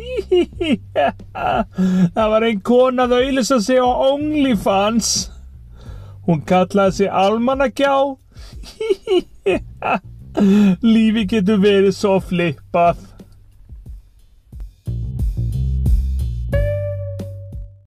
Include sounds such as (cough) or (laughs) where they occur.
(laughs) Það var einn kona að auðvisa sig á OnlyFans. Hún kallaði sig Almanagjá. (laughs) Lífi getur verið svo flippað.